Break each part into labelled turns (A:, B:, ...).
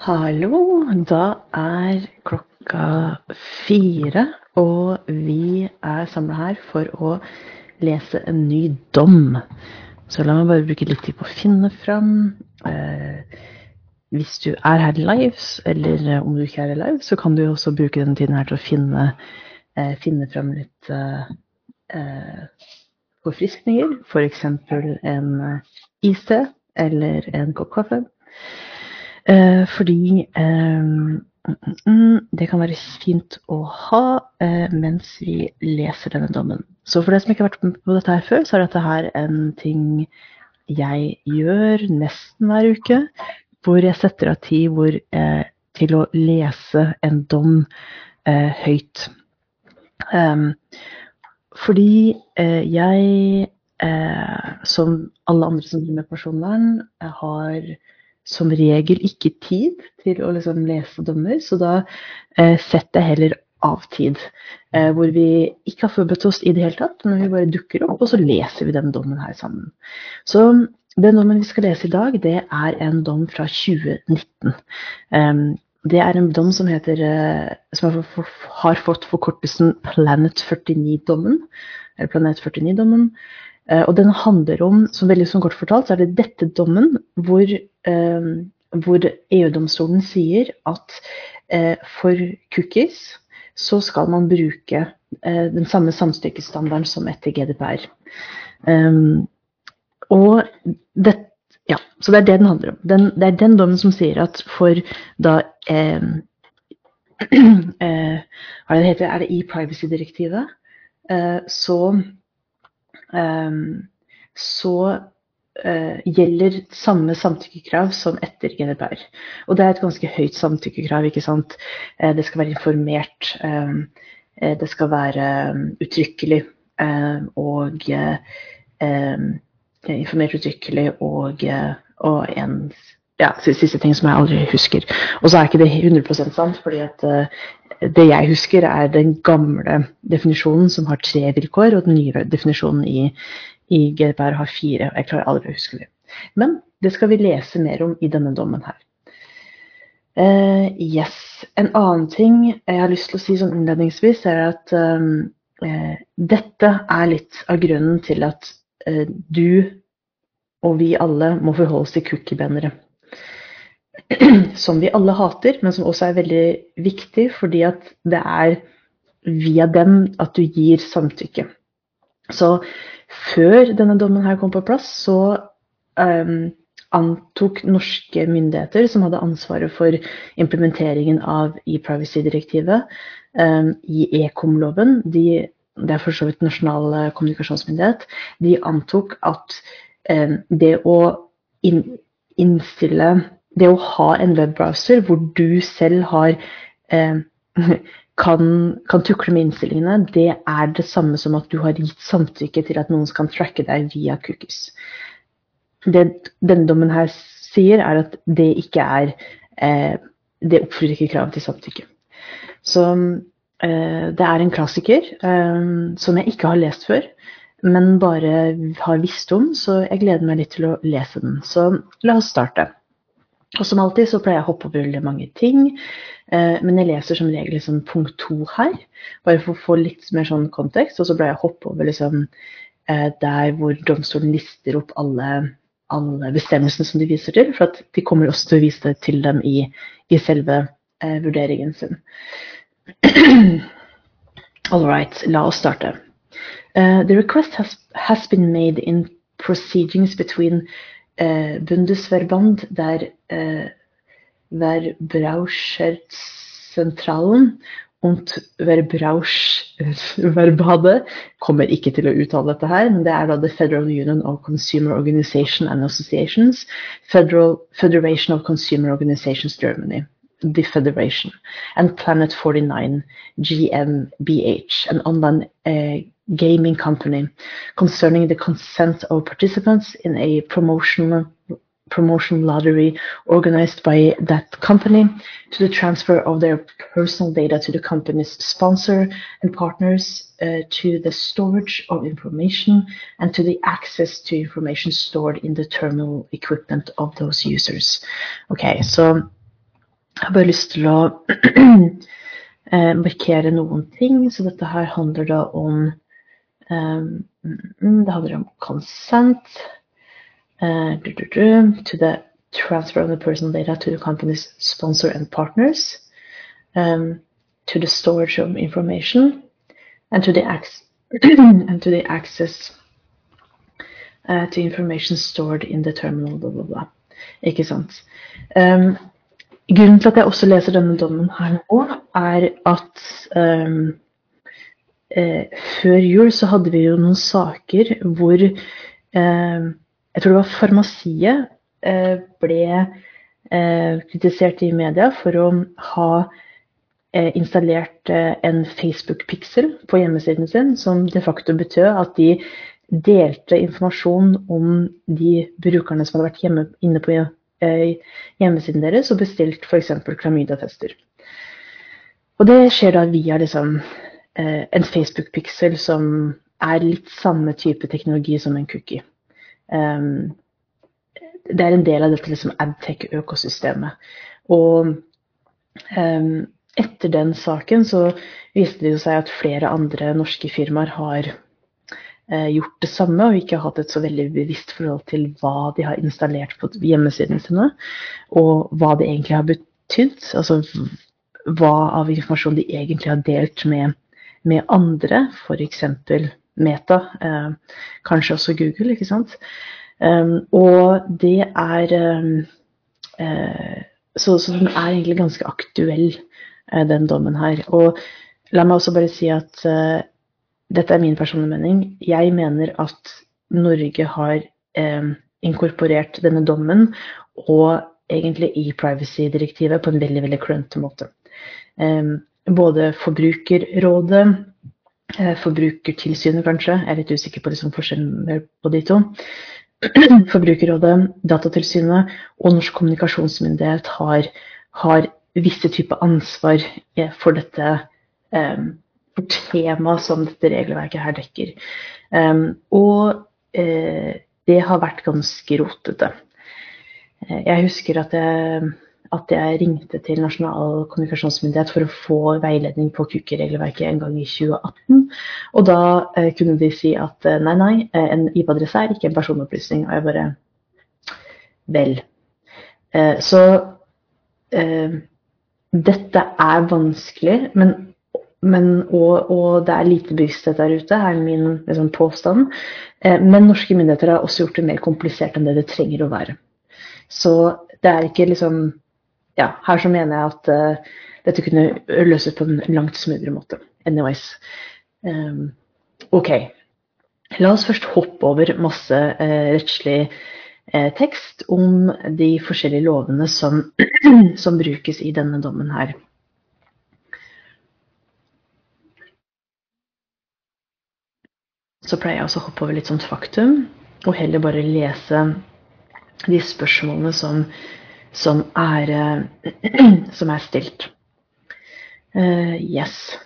A: Hallo, da er klokka fire, og vi er samla her for å lese en ny dom. Så la meg bare bruke litt tid på å finne fram. Eh, hvis du er her live, eller eh, om du ikke er her live, så kan du også bruke denne tiden her til å finne, eh, finne fram litt eh, eh forfriskninger. F.eks. For en eh, iste eller en kopp kaffe. Eh, fordi eh, mm, mm, det kan være fint å ha eh, mens vi leser denne dommen. Så for deg som ikke har vært på dette her før, så er dette her en ting jeg gjør nesten hver uke. Hvor jeg setter av tid hvor, eh, til å lese en dom eh, høyt. Um, fordi eh, jeg, som alle andre som driver med personvern, har som regel ikke tid til å liksom lese dommer, så da eh, setter jeg heller av tid. Eh, hvor vi ikke har forberedt oss i det hele tatt, men vi bare dukker opp, og så leser vi den dommen her sammen. Så den dommen vi skal lese i dag, det er en dom fra 2019. Eh, det er en dom som, heter, uh, som har fått forkortelsen Planet 49-dommen. Eller Planet 49-dommen. Uh, og den handler om, som veldig som kort fortalt, så er det dette dommen hvor Eh, hvor EU-domstolen sier at eh, for cookies så skal man bruke eh, den samme samstykkestandarden som etter GDPR. og det, ja, så det er det den handler om. Den, det er den dommen som sier at for da eh, eh, Hva er det heter? Er det i privacy-direktivet? Eh, så så uh, gjelder samme samtykkekrav som etter GDPR. Og det er et ganske høyt samtykkekrav. ikke sant? Uh, det skal være informert, uh, det skal være um, uttrykkelig og informert uttrykkelig og, og en ja, siste ting som jeg aldri husker. Og så er ikke det 100% sant, fordi at det jeg husker, er den gamle definisjonen som har tre vilkår, og den nye definisjonen i, i GDPR har fire. Jeg klarer aldri å huske det. Men det skal vi lese mer om i denne dommen her. Uh, yes. En annen ting jeg har lyst til å si sånn innledningsvis, er at um, uh, dette er litt av grunnen til at uh, du og vi alle må forholde oss til cookiebannere. Som vi alle hater, men som også er veldig viktig fordi at det er via dem at du gir samtykke. Så før denne dommen her kom på plass, så um, antok norske myndigheter, som hadde ansvaret for implementeringen av e-privacy-direktivet um, i ekomloven, de, det er for så vidt Nasjonal eh, kommunikasjonsmyndighet, de antok at um, det å in innstille Det å ha en webbrowser hvor du selv har kan, kan, tukle med innstillingene, det er det samme som at du har gitt samtykke til at noen kan tracke deg via cookies. Det denne dommen her sier, er at det ikke er eh, Det oppfyller ikke kravet til samtykke. Så eh, det er en klassiker eh, som jeg ikke har lest før, men bare har visst om, så jeg gleder meg litt til å lese den. Så la oss starte. Og som alltid så pleier jeg å hoppe over veldig mange ting. Eh, men jeg leser som regel liksom punkt to her, bare for å få litt mer sånn kontekst. Og så pleier jeg å hoppe over liksom eh, der hvor domstolen lister opp alle, alle bestemmelsene som de viser til. For at de kommer også til å vise det til dem i, i selve eh, vurderingen sin. All right, la oss starte. Uh, the request has, has been made in proceedings between äh, Bundesverband der eh, Verbraucherzentralen und Verbrauchsverbade kommer ikke til å uttale dette her, men det er da The Federal Union of Consumer Organization and Associations, Federal Federation of Consumer Organizations Germany, the Federation, and Planet 49 GmbH, an online uh, gaming company concerning the consent of participants in a promotional promotion lottery organized by that company to the transfer of their personal data to the company's sponsor and partners uh, to the storage of information and to the access to information stored in the terminal equipment of those users. Okay, så Jeg har bare lyst til å markere noen ting. Så dette her handler da om Det handler om consent uh, to the transfer of the personal data to the company's sponsor and partners, um, to the storage of information, and to the, and to the access uh, to information stored in the terminal, blah, blah, blah. Ikke sant. Um, grunnen til at jeg også leser denne dommen her nå, er at um, eh, før jul så hadde vi jo noen saker hvor eh, Jeg tror det var farmasiet eh, ble eh, kritisert i media for å ha eh, installert eh, en Facebook-piksel på hjemmesiden sin, som de facto betød at de delte informasjon om de brukerne som hadde vært hjemme, inne på hjemmesiden deres og bestilt f.eks. klamydia-tester. Og det skjer da via liksom, Eh, en Facebook-piksel som er litt samme type teknologi som en cookie. Um, det er en del av dette liksom adtech-økosystemet. Og um, etter den saken så viste det seg at flere andre norske firmaer har uh, gjort det samme, og ikke har hatt et så veldig bevisst forhold til hva de har installert på hjemmesidene sine, og hva det egentlig har betydd. Altså hva av informasjon de egentlig har delt med med andre, f.eks. Meta, eh, kanskje også Google, ikke sant. Um, og det er um, eh, så, så, den er egentlig ganske aktuell, eh, den dommen her. Og la meg også bare si at uh, dette er min personlige mening. Jeg mener at Norge har um, inkorporert denne dommen og egentlig e-privacy-direktivet på en veldig veldig klønete måte. Um, både Forbrukerrådet, eh, Forbrukertilsynet kanskje, jeg er litt usikker på liksom forskjellen på de to. Forbrukerrådet, Datatilsynet og Norsk kommunikasjonsmyndighet har, har visse typer ansvar eh, for dette for temaet som dette regelverket her dekker. Og det har vært ganske rotete. Jeg husker at jeg at jeg ringte til Nasjonal kommunikasjonsmyndighet for å få veiledning på KUKI-regelverket en gang i 2018. Og da eh, kunne de si at eh, nei, nei, eh, en IP-adresse er ikke en personopplysning. Og jeg bare Vel. Eh, så eh, dette er vanskelig, men, men og, og, det er lite bevissthet der ute, er min liksom, påstand. Eh, men norske myndigheter har også gjort det mer komplisert enn det det trenger å være. Så det er ikke liksom ja, her så mener jeg at uh, dette kunne løses på en langt smoothere måte. Anyways. Um, ok. La oss først hoppe over masse uh, rettslig uh, tekst om de forskjellige lovene som, som brukes i denne dommen her. Så pleier jeg å hoppe over litt sånt faktum, og heller bare lese de spørsmålene som som er, eh, som er stilt. Uh, yes.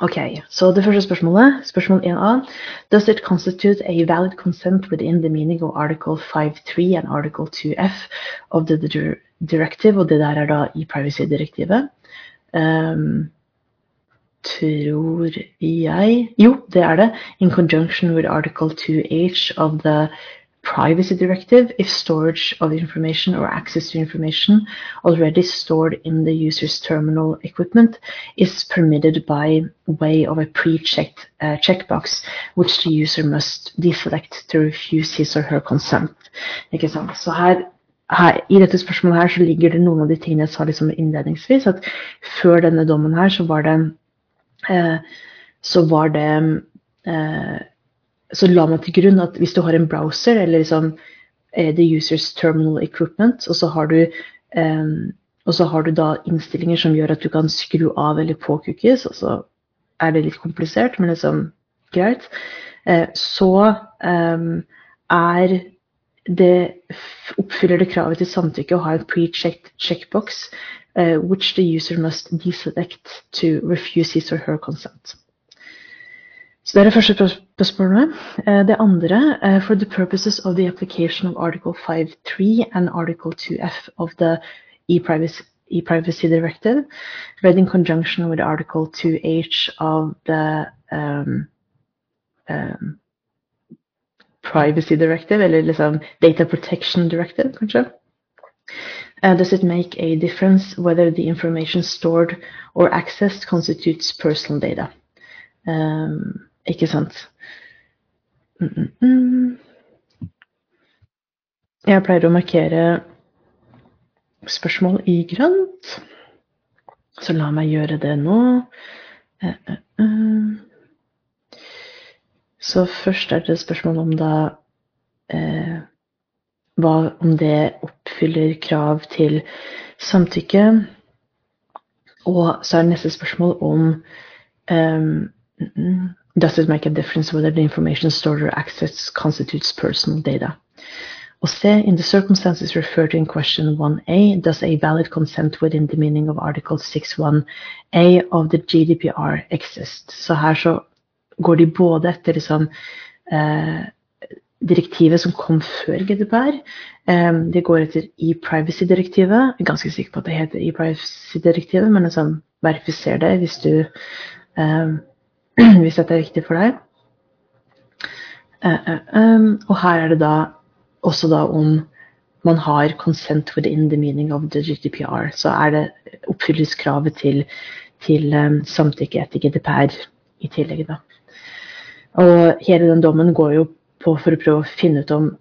A: Ok, så Det første spørsmålet, spørsmål 1a. Does it constitute a valid consent within the meaning of article 5.3 and article 2f of the directive? Og det der er da i privacy-direktivet. Um, tror jeg Jo, det er det. In conjunction with article 2h of the privacy directive if storage of information or access to information already stored in the user's terminal equipment is permitted by way of a pre-checked uh, checkbox which the user must deselect to refuse his or her consent. Ikke sant? Så her, her, I dette spørsmålet her så ligger det noen av de tingene jeg sa liksom innledningsvis. at Før denne dommen her så var det, eh, så var det eh, så la man til grunn at hvis du har en browser eller liksom eh, the users terminal equipment, og så har du um, og så har du da innstillinger som gjør at du kan skru av eller på cookies, og så er det litt komplisert, men liksom greit. Eh, så um, er det oppfyller det kravet til samtykke å ha en pre-checked checkbox uh, which the user must deselect to refuse his or her consent. Så det er det første spørsmålet. Eh, det andre uh, For the purposes of the application of Article 5.3 and Article 2F of the e-privacy e-privacy directive, read in conjunction with Article 2H of the um, um, privacy directive, eller liksom data protection directive, kanskje. Uh, does it make a difference whether the information stored or accessed constitutes personal data? Um, ikke sant? Mm -mm -mm. Jeg pleier å markere spørsmål i grønt. Så la meg gjøre det nå. Uh, uh, uh. Så først er det spørsmål om da hva om det oppfyller krav til samtykke. Og så er det neste spørsmål om um, Does it make a difference whether the information stored or accessed constitutes personal data? Og C. In the circumstances referred to in question 1A, does a valid consent within the meaning of article 6.1a of the GDPR exist? Så her så går de både etter liksom eh, direktivet som kom før GDPR. Eh, de går etter e-privacy-direktivet. Jeg er ganske sikker på at det heter e-privacy-direktivet, men liksom verifiser det hvis du eh, hvis dette er riktig for deg. Eh, eh, eh, og her er det da også da om man har consent within the meaning of the GDPR. Så er det oppfylles kravet til, til um, samtykke etter GDPR i tillegg, da. Og hele den dommen går jo på for å prøve å finne ut om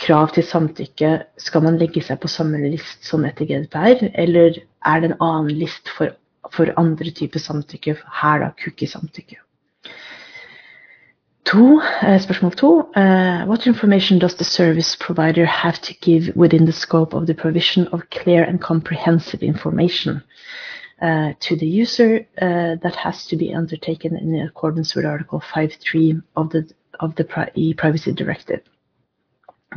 A: krav til samtykke Skal man legge seg på samme list som etter GDPR, eller er det en annen list for, for andre typer samtykke, her da? To, uh, spørsmål to. Uh, what information does the service provider have to give within the scope of the provision of clear and comprehensive information uh, to the user that has to be undertaken in accordance with Article 5.3 of the of the e-privacy directive?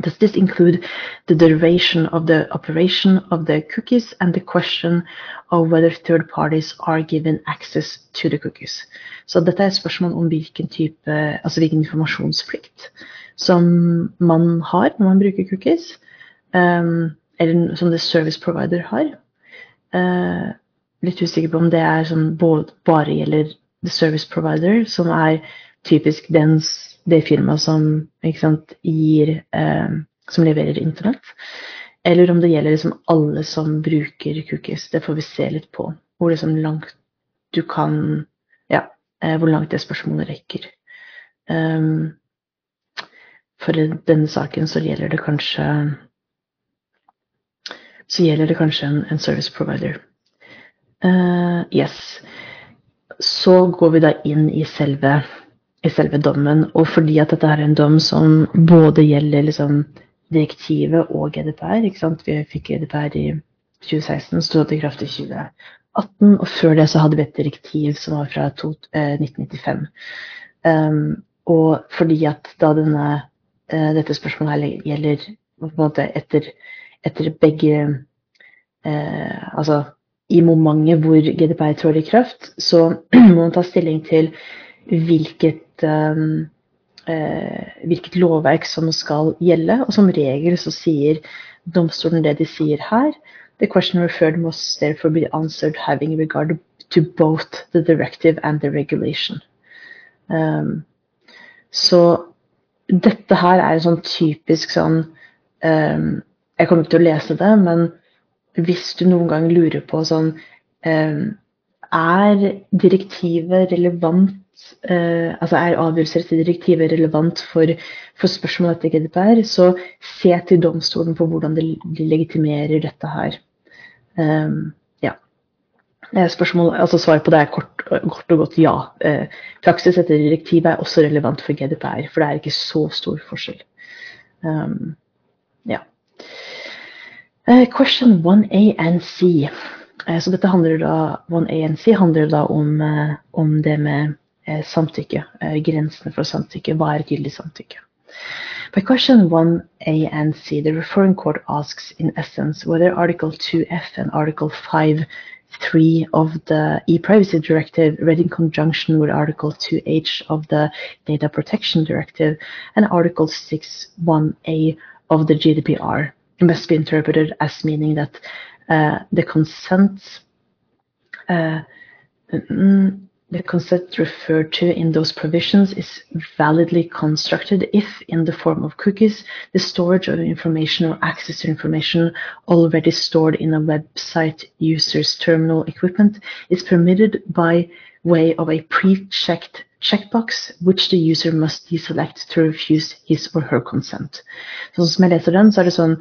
A: Does this include the duration of the operation of the cookies and the question of whether third parties are given access to the cookies? Så dette er et spørsmål om hvilken type, altså hvilken informasjonsplikt som man har når man bruker cookies, um, eller som det service provider har. Uh, litt usikker på om det er sånn både, bare gjelder the service provider, som er typisk dens det firmaet som sant, gir eh, Som leverer Internett. Eller om det gjelder liksom alle som bruker cookies. Det får vi se litt på. Hvor liksom langt du kan Ja, eh, hvor langt det spørsmålet rekker. Um, for i denne saken så gjelder det kanskje Så gjelder det kanskje en, en service provider. Uh, yes. Så går vi da inn i selve i selve dommen. Og fordi at dette er en dom som både gjelder liksom, direktivet og GDPR. ikke sant? Vi fikk GDPR i 2016, stod i kraft i 2018. Og før det så hadde vi et direktiv som var fra to, eh, 1995. Um, og fordi at da denne, eh, dette spørsmålet her gjelder på en måte etter, etter begge eh, Altså i momentet hvor GDPR trår i kraft, så må man ta stilling til hvilket um, eh, hvilket lovverk som skal gjelde. Og som regel så sier domstolen det de sier her. The question referred must therefore be answered having regard to both the directive and the regulation. Um, så dette her er en sånn typisk sånn um, Jeg kommer ikke til å lese det, men hvis du noen gang lurer på sånn um, Er direktivet relevant eh, altså er avgjørelser etter direktivet relevant for, for spørsmålet etter GDPR, så se til domstolen på hvordan de legitimerer dette her. Um, ja. Eh, spørsmål, altså Svaret på det er kort, kort og godt ja. Eh, praksis etter direktivet er også relevant for GDPR, for det er ikke så stor forskjell. Um, ja. Uh, question 1A and C. Uh, så dette handler da, 1A and C handler da om, om det med Eh, samtykke, eh, grensene for samtykke. Hva er gyldig samtykke? By question 1a and c, the referring court asks in essence whether Article 2f and Article 5.3 of the e-privacy directive read in conjunction with Article 2h of the data protection directive and Article 6 1a of the GDPR must be interpreted as meaning that uh, the consent uh, mm, the consent referred to in those provisions is validly constructed if, in the form of cookies, the storage of information or access to information already stored in a website user's terminal equipment is permitted by way of a pre-checked checkbox which the user must deselect to refuse his or her consent. Sånn som jeg leser den, så er det sånn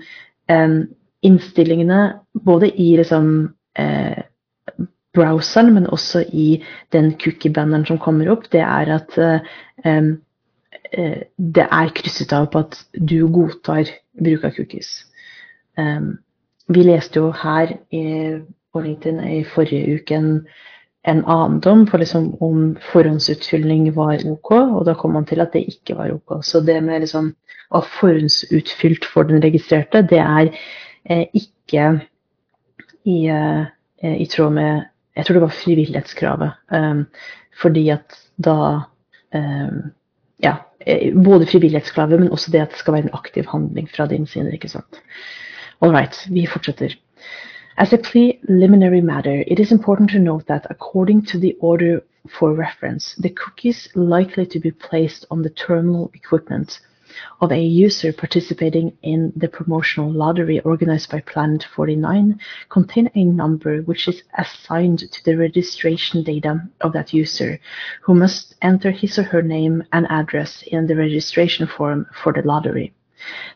A: um, innstillingene både i liksom eh, browseren, men også i den cookie-banneren som kommer opp, det er at um, det er krysset av på at du godtar bruk av cookies. Vi leste jo her i, på i forrige uke en, en annen dom for liksom om forhåndsutfylling var ok, og da kom man til at det ikke var ok. Så det med liksom å ha forhåndsutfylt for den registrerte, det er eh, ikke i, eh, i tråd med jeg tror det var frivillighetskravet. Um, fordi at da um, Ja, både frivillighetskravet, men også det at det skal være en aktiv handling fra din side. ikke sant? All right, vi fortsetter. As a preliminary matter, it is important to note that according to the order for reference, the cookies likely to be placed on the terminal equipment of a user participating in the promotional lottery organized by Planet 49 contain a number which is assigned to the registration data of that user, who must enter his or her name and address in the registration form for the lottery.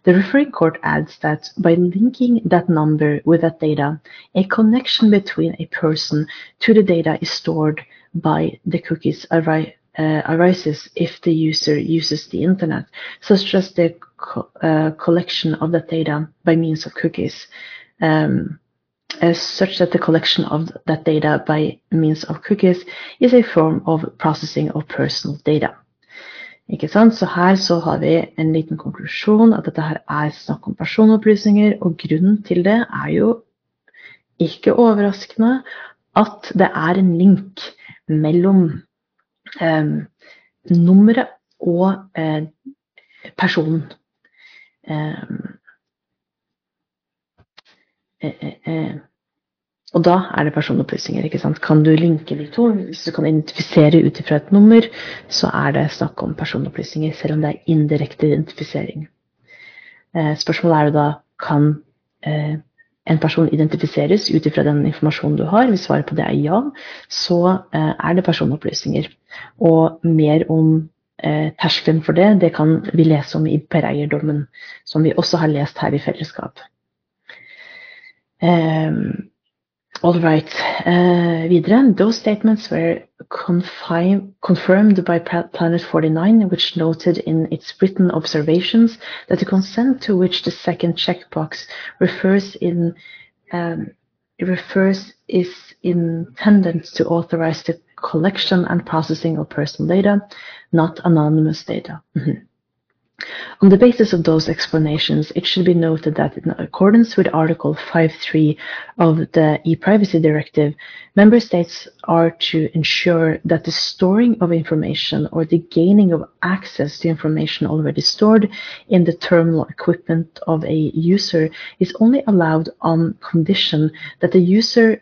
A: The referring court adds that by linking that number with that data, a connection between a person to the data is stored by the cookies uh, arises if the user uses the internet, such as the co uh, collection of that data by means of cookies, um, as such that the collection of that data by means of cookies is a form of processing of personal data. Ikke sant? Så her så har vi en liten konklusjon at dette her er snakk om personopplysninger, og grunnen til det er jo ikke overraskende at det er en link mellom nummeret og eh, personen. Eh, eh, eh, og da er det personopplysninger. ikke sant? Kan du linke de to? Hvis du kan identifisere ut ifra et nummer, så er det snakk om personopplysninger, selv om det er indirekte identifisering. Eh, spørsmålet er jo da kan eh, en person identifiseres ut ifra den informasjonen du har. Hvis svaret på det er ja, så eh, er det personopplysninger. Og mer om eh, terskelen for det, det kan vi lese om i Pereierdommen, som vi også har lest her i fellesskap. Um, All right. Uh, videre. Those statements were confirmed by Planet 49, which noted in its written observations that the consent to which the second checkbox refers in um, refers is intended to authorize the collection and processing of personal data, not anonymous data. Mm -hmm. On the basis of those explanations, it should be noted that in accordance with Article 5.3 of the e-privacy directive, member states are to ensure that the storing of information or the gaining of access to information already stored in the terminal equipment of a user is only allowed on condition that the user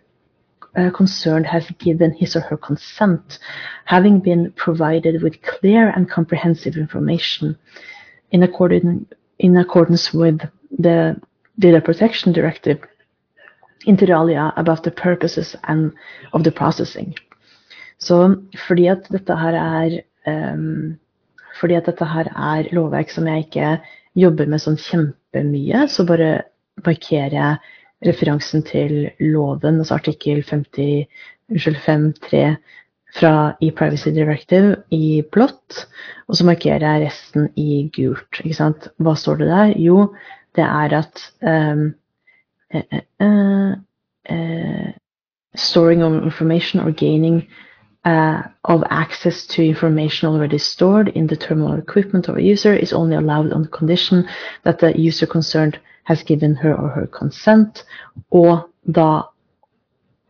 A: uh, concerned has given his or her consent, having been provided with clear and comprehensive information in, according, in accordance with the Data Protection Directive, inter alia about the purposes and of the processing. Så fordi at dette her er um, fordi at dette her er lovverk som jeg ikke jobber med sånn kjempemye, så bare markerer jeg referansen til loven, altså artikkel 50, unnskyld, 5.3 fra e-privacy directive i blått, og så markerer jeg resten i gult. Ikke sant? Hva står det der? Jo, det er at um, uh, uh, storing of information or gaining uh, of access to information already stored in the terminal equipment of a user is only allowed on the condition that the user concerned has given her or her consent, og da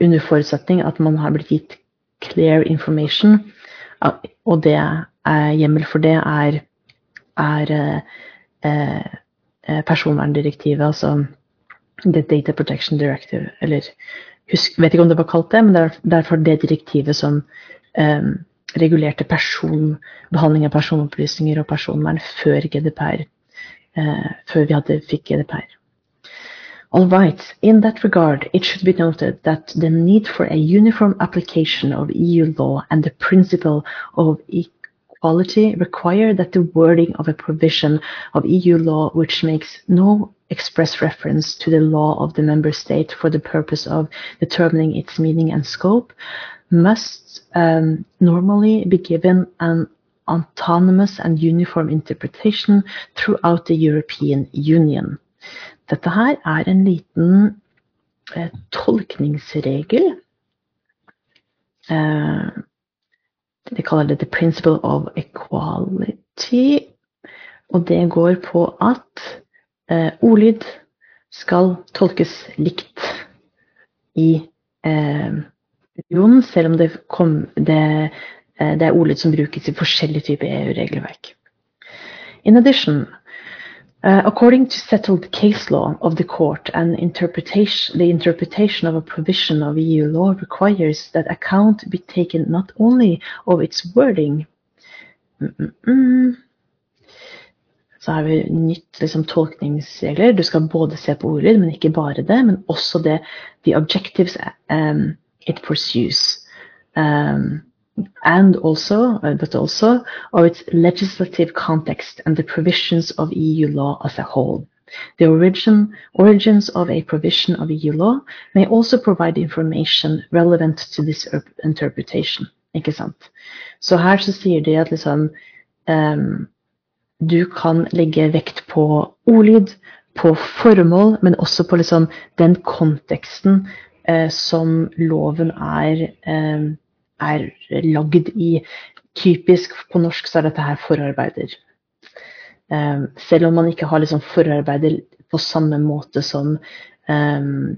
A: under forutsetning at man har blitt gitt clear information. Og det er, hjemmel for det er, er eh, eh personverndirektivet, altså The Data Protection Directive. Eller husk, vet ikke om det var kalt det, men det er derfor det direktivet som eh, regulerte person, behandling av personopplysninger og personvern før GDPR. eh, før vi hadde, fikk GDPR. All right. In that regard, it should be noted that the need for a uniform application of EU law and the principle of equality require that the wording of a provision of EU law which makes no express reference to the law of the member state for the purpose of determining its meaning and scope must um, normally be given an autonomous and uniform interpretation throughout the European Union. Dette her er en liten eh, tolkningsregel. Eh, de kaller det 'the principle of equality'. Og det går på at eh, ordlyd skal tolkes likt i eh, unionen, selv om det, kom, det, eh, det er ordlyd som brukes i forskjellige typer EU-regelverk. In addition, Uh, according to settled case law of the court, an interpretation, the interpretation of a provision of EU law requires that account be taken not only of its wording mm -mm. Så har vi nytt liksom, tolkningsregler. Du skal både se på ordlyd, men ikke bare det, men også det the objectives um, it pursues. Um, and also, uh, but also, of its legislative context and the provisions of EU law as a whole. The origin, origins of a provision of EU law may also provide information relevant to this interpretation. Ikke sant? Så her så sier de at liksom um, Du kan legge vekt på ordlyd, på formål, men også på liksom den konteksten uh, som loven er um, er lagd i Typisk på norsk så er dette her forarbeider. Um, selv om man ikke har liksom forarbeider på samme måte som, um,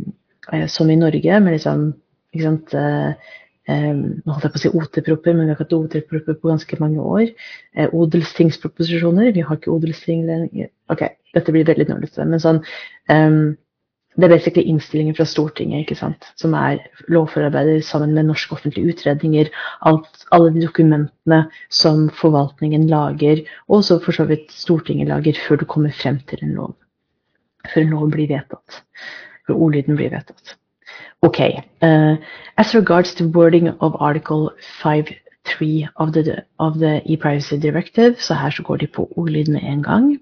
A: som i Norge, med liksom ikke sant, um, Nå holdt jeg på å si OT-propper, men vi har ikke hatt OT-propper på ganske mange år. Uh, odelstingsproposisjoner. Vi har ikke odelsting lenger. Ok, dette blir veldig nerdete. Men sånn det er basically innstillinger fra Stortinget, ikke sant? som er lovforarbeider sammen med norske offentlige utredninger. Alt, alle de dokumentene som forvaltningen lager, og så for så vidt Stortinget lager, før du kommer frem til en lov. Før en lov blir vedtatt. Før ordlyden blir vedtatt. Ok. Uh, as regards to wording of article 5.3 of the, the e-privacy directive, så her så går de på ordlyd med en gang.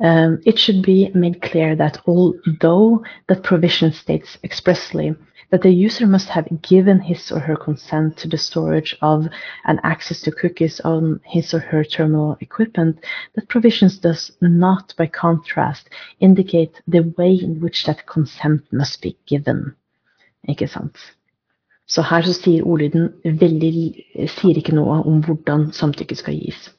A: Um, it should be made clear that although that provision states expressly that the user must have given his or her consent to the storage of and access to cookies on his or her terminal equipment, that provisions does not, by contrast, indicate the way in which that consent must be given. Ikke sant? Så her så sier ordlyden veldig, sier ikke noe om hvordan samtykke skal gis.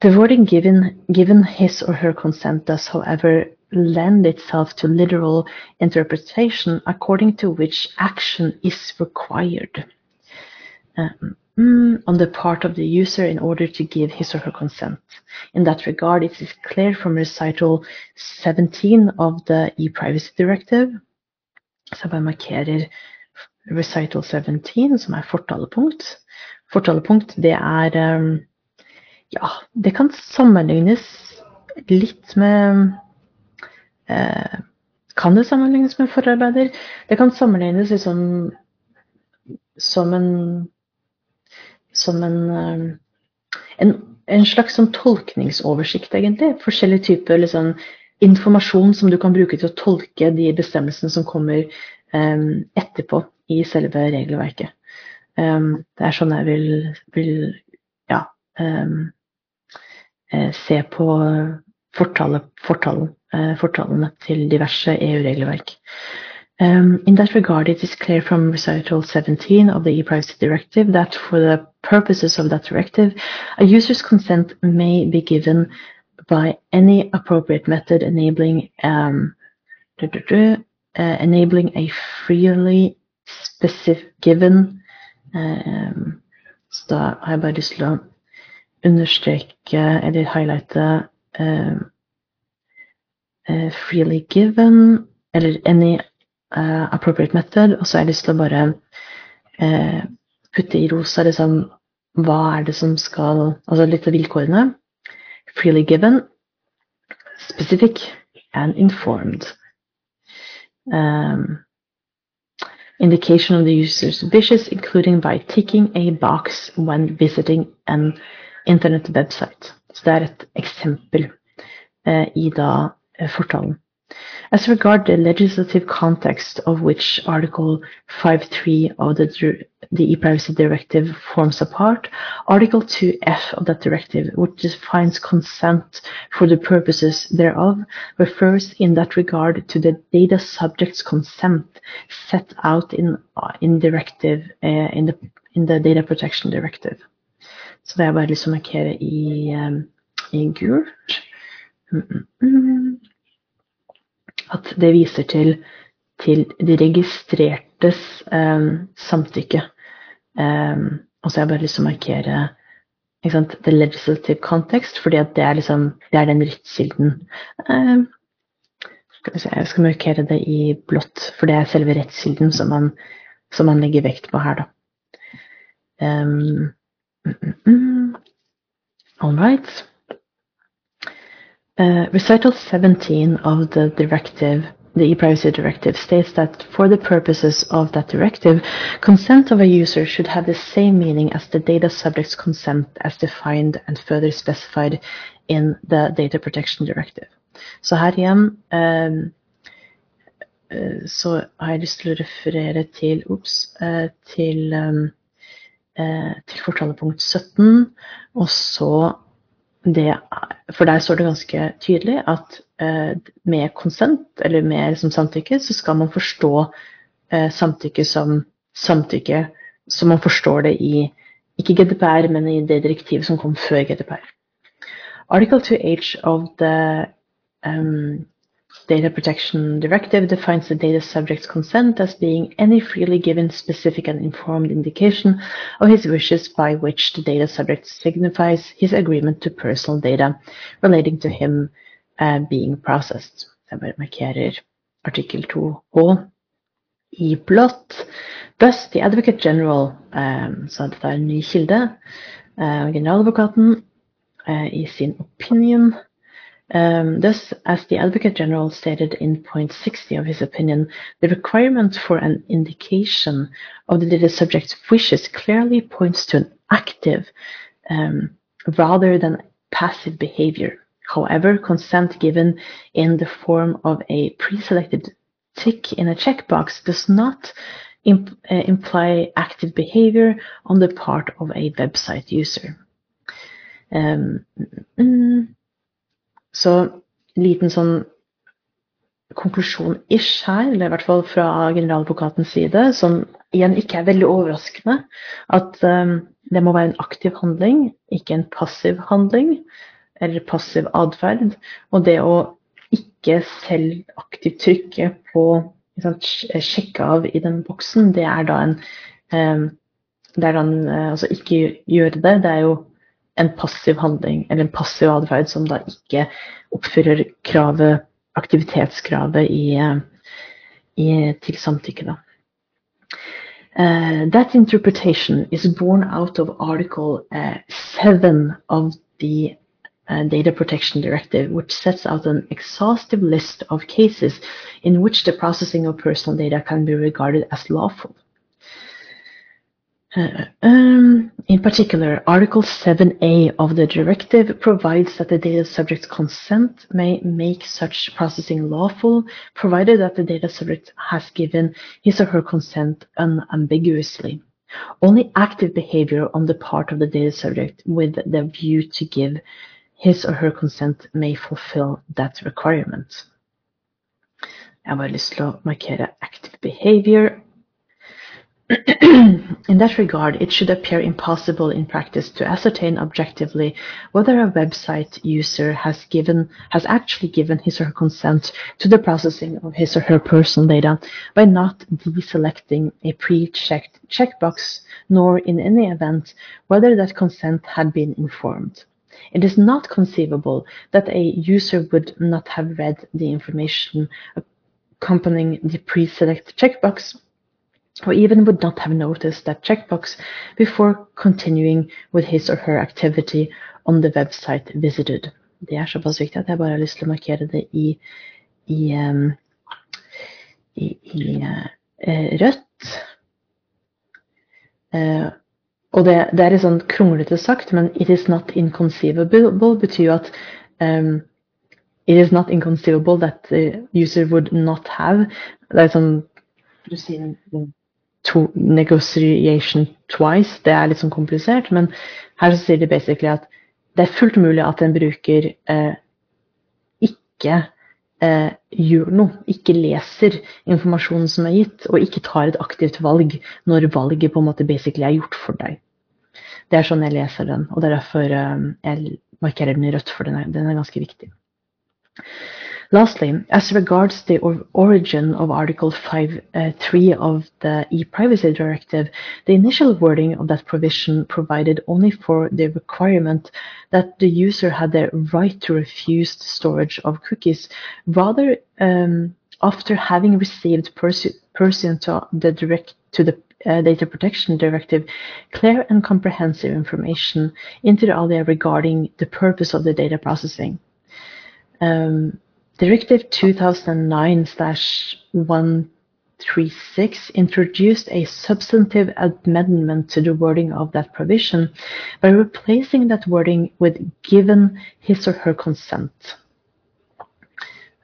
A: The wording given, given his or her consent does, however, lend itself to literal interpretation according to which action is required um, mm, on the part of the user in order to give his or her consent. In that regard, it is clear from recital 17 of the e-privacy directive, så jeg markerer recital 17, som er fortalepunkt. Fortalepunkt, det er um, Ja, det kan sammenlignes litt med eh, Kan det sammenlignes med forarbeider? Det kan sammenlignes liksom som en Som en, eh, en, en slags sånn tolkningsoversikt, egentlig. Forskjellige typer liksom, informasjon som du kan bruke til å tolke de bestemmelsene som kommer eh, etterpå i selve regelverket. Um, det er sånn jeg vil, vil ja, um, se på fortale, fortalen, eh, fortalene til diverse EU-regelverk. Um, in that regard, it is clear from recital 17 of the e-privacy directive that for the purposes of that directive, a user's consent may be given by any appropriate method enabling um, uh, enabling a freely specific given um, Så da har jeg bare understreke eller highlighte uh, uh, freely given eller any uh, appropriate method, og så har jeg lyst til å bare putte i rosa liksom hva er det som skal Altså litt av vilkårene. Freely given, specific and informed. Um, indication of the user's wishes, including by ticking a box when visiting an internet website. Så det er et eksempel eh, i da eh, fortalen. As regard the legislative context of which Article 5.3 of the, the e-privacy directive forms a part, Article 2f of that directive, which defines consent for the purposes thereof, refers in that regard to the data subject's consent set out in, in directive, uh, in, the, in the data protection directive. Så det er bare liksom å markere i, um, i gult. Mm -mm. mm at det viser til, til de registrertes eh, samtykke. Eh, og så har jeg bare lyst til å markere sant, the legislative context, fordi at det er, liksom, det er den rettskilden. Eh, skal se, jeg skal markere det i blått, for det er selve rettskilden som man, som man legger vekt på her, da. Um, all right. Uh, recital 17 of the directive, the e-privacy directive, states that for the purposes of that directive, consent of a user should have the same meaning as the data subject's consent as defined and further specified in the data protection directive. Så her igjen um, uh, så har jeg lyst til å referere til, ups, uh, til, um, til fortalepunkt 17, og så det, for der står det ganske tydelig at eh, med konsent, eller med liksom samtykke, så skal man forstå eh, samtykke som samtykke som man forstår det i ikke GDPR, men i det direktivet som kom før GDPR. Article 2H of the um, Data Protection Directive defines the data subject's consent as being any freely given specific and informed indication of his wishes by which the data subject signifies his agreement to personal data relating to him uh, being processed. Jeg bare markerer artikkel 2H i blått. Thus, the Advocate General, um, så dette er en ny kilde, uh, generaladvokaten, uh, i sin opinion Um, thus, as the Advocate General stated in point 60 of his opinion, the requirement for an indication of the data subject's wishes clearly points to an active um, rather than passive behavior. However, consent given in the form of a pre-selected tick in a checkbox does not imp uh, imply active behavior on the part of a website user. Um, mm, Så liten sånn konklusjon-ish her, eller i hvert fall fra generaladvokatens side, som igjen ikke er veldig overraskende, at um, det må være en aktiv handling, ikke en passiv handling, eller passiv atferd. Og det å ikke selv aktivt trykke på sant, sjekke av i den boksen, det er da en um, det er da en, altså ikke gjøre det, det er jo en passiv handling eller en passiv atferd som da ikke oppfyller kravet, aktivitetskravet i, i, til samtykke. Da. Uh, that interpretation is born out of Article uh, 7 of the uh, Data Protection Directive, which sets out an exhaustive list of cases in which the processing of personal data can be regarded as lawful. Uh, um, in particular, Article 7a of the directive provides that the data subject's consent may make such processing lawful, provided that the data subject has given his or her consent unambiguously. Only active behavior on the part of the data subject with the view to give his or her consent may fulfill that requirement. Jeg har bare lyst til å markere active behavior in that regard, it should appear impossible in practice to ascertain objectively whether a website user has given has actually given his or her consent to the processing of his or her personal data by not deselecting a pre-checked checkbox, nor in any event whether that consent had been informed. It is not conceivable that a user would not have read the information accompanying the pre-select checkbox or even would not have noticed that checkbox before continuing with his or her activity on the website visited. Det er såpass viktig at jeg bare har lyst til å markere det i, i, um, i, i uh, rødt. Uh, og det, det, er litt sånn kronglete sagt, men 'it is not inconceivable' betyr jo at um, it is not inconceivable that the user would not have Det er sånn to negotiation twice. Det er litt sånn komplisert, men her så sier de basically at det er fullt mulig at en bruker eh, ikke eh, gjør noe, ikke leser informasjonen som er gitt, og ikke tar et aktivt valg når valget på en måte basically er gjort for deg. Det er sånn jeg leser den, og det er derfor eh, jeg markerer den i rødt, for den er, den er ganske viktig. Lastly, as regards the origin of Article 5.3 uh, of the e-privacy directive, the initial wording of that provision provided only for the requirement that the user had the right to refuse the storage of cookies, rather um, after having received pursuant to the direct to the uh, data protection directive clear and comprehensive information into the alia regarding the purpose of the data processing. Um, Directive 2009/136 introduced a substantive amendment to the wording of that provision by replacing that wording with given his or her consent.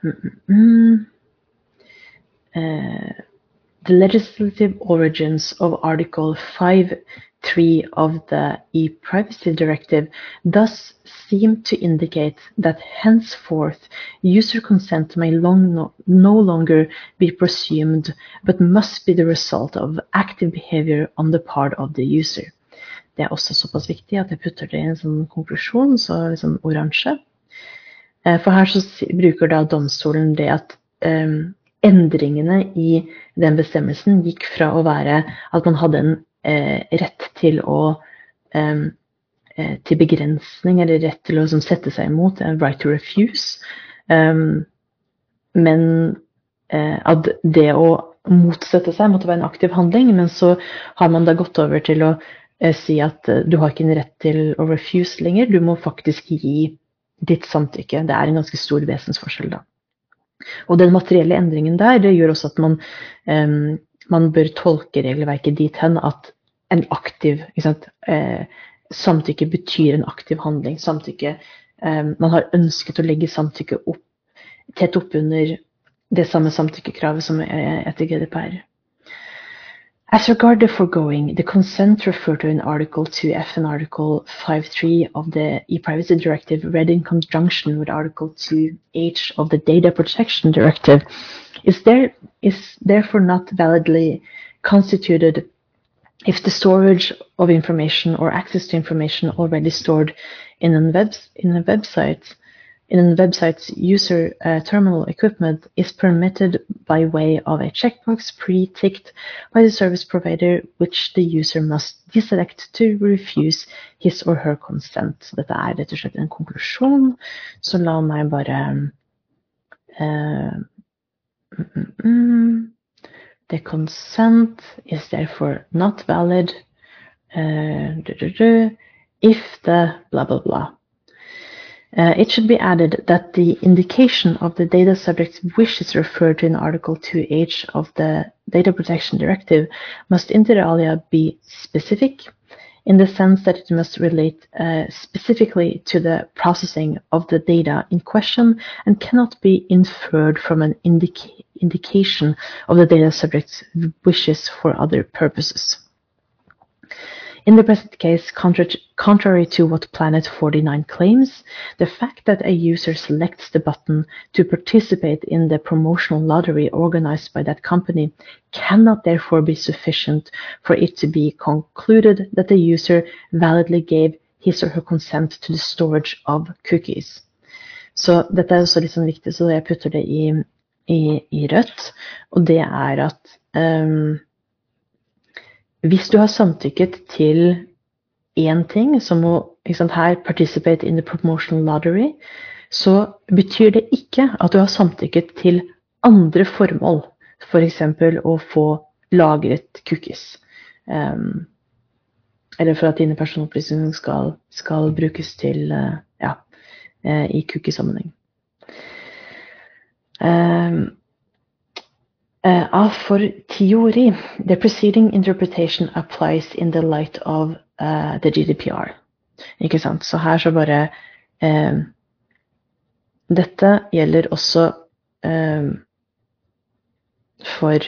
A: Mm-hmm. Uh, the legislative origins of Article 5.3 of the e-privacy directive does seem to indicate that henceforth user consent may long no, no longer be presumed, but must be the result of active behavior on the part of the user. Det er også såpass viktig at jeg putter det i en sånn konklusjon, så liksom oransje. Eh, for her så bruker da domstolen det at um, endringene i den bestemmelsen gikk fra å være at man hadde en rett til å Eh, til begrensning eller rett til å liksom, sette seg imot, right to refuse. Men uh, at det å motsette seg måtte være en aktiv handling, men så har man da gått over til å si at du har ikke en rett til å refuse lenger, du må faktisk gi ditt samtykke. Det er en ganske stor vesensforskjell da. Og den materielle endringen der det gjør også at man, um, man bør tolke regelverket dit hen at en aktiv sant, samtykke betyr en aktiv handling. Samtykke eh, Man har ønsket å legge samtykke opp, tett oppunder det samme samtykkekravet som er etter GDPR. As regard the foregoing, the consent referred to in Article 2F and Article 5.3 of the e-privacy directive read in conjunction with Article 2H of the data protection directive is, there, is therefore not validly constituted if the storage of information or access to information already stored in a, web, in a website in a website's user uh, terminal equipment is permitted by way of a checkbox pre-ticked by the service provider, which the user must deselect to refuse his or her consent. Dette er rett og slett en konklusjon, så la meg bare uh, mm, mm, mm. The consent is therefore not valid uh, if the blah blah blah. Uh, it should be added that the indication of the data subject's wishes referred to in Article 2H of the Data Protection Directive must inter alia be specific in the sense that it must relate uh, specifically to the processing of the data in question and cannot be inferred from an indication indication of the data subject's wishes for other purposes. In the present case, contrary to what Planet 49 claims, the fact that a user selects the button to participate in the promotional lottery organized by that company cannot therefore be sufficient for it to be concluded that the user validly gave his or her consent to the storage of cookies. Så dette er også litt sånn viktig, så jeg putter det i i, i Rødt, og det er at um, hvis du har samtykket til én ting, som å sant, her participate in the promotional lottery, så betyr det ikke at du har samtykket til andre formål, f.eks. For å få lagret cookies. Um, eller for at dine personopplysninger skal, skal brukes til uh, ja, uh, i cookiesammenheng. Um, uh, A for teori The preceding interpretation applies in the light of the GDPR. Ikke sant? Så her så bare Dette gjelder også for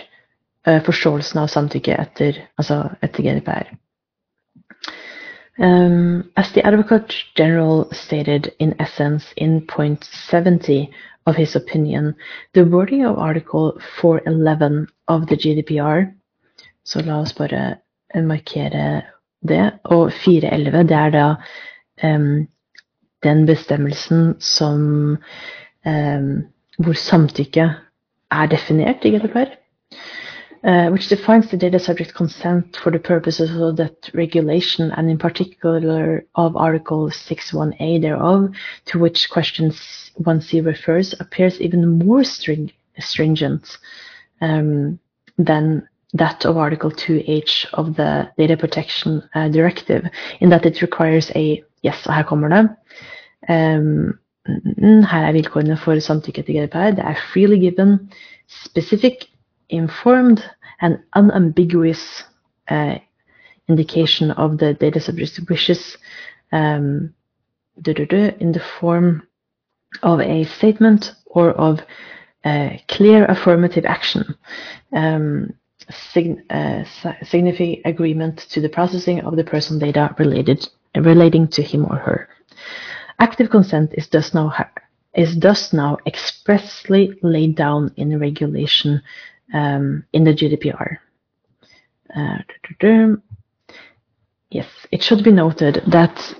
A: forståelsen av samtykke etter, altså etter GDPR. Um, as the Advocate General stated in essence in point 70 of his opinion, the wording of Article 411 of the GDPR Så la oss bare markere det. Og 411, det er da um, den bestemmelsen som um, Hvor samtykke er definert i GDPR. Uh, which defines the data subject consent for the purposes of that regulation and in particular of Article 6.1a thereof, to which question 1c refers, appears even more string stringent um, than that of Article 2h of the Data Protection uh, Directive, in that it requires a Yes, og her kommer det. Um, her er vilkårene for samtykke til GDPR. Det er freely given, specific informed and unambiguous uh, indication of the data subject's wishes um, in the form of a statement or of a clear affirmative action, um, sign, uh, signifying agreement to the processing of the personal data related relating to him or her. Active consent is thus now is thus now expressly laid down in regulation um, in the GDPR. Uh, yes, it should be noted that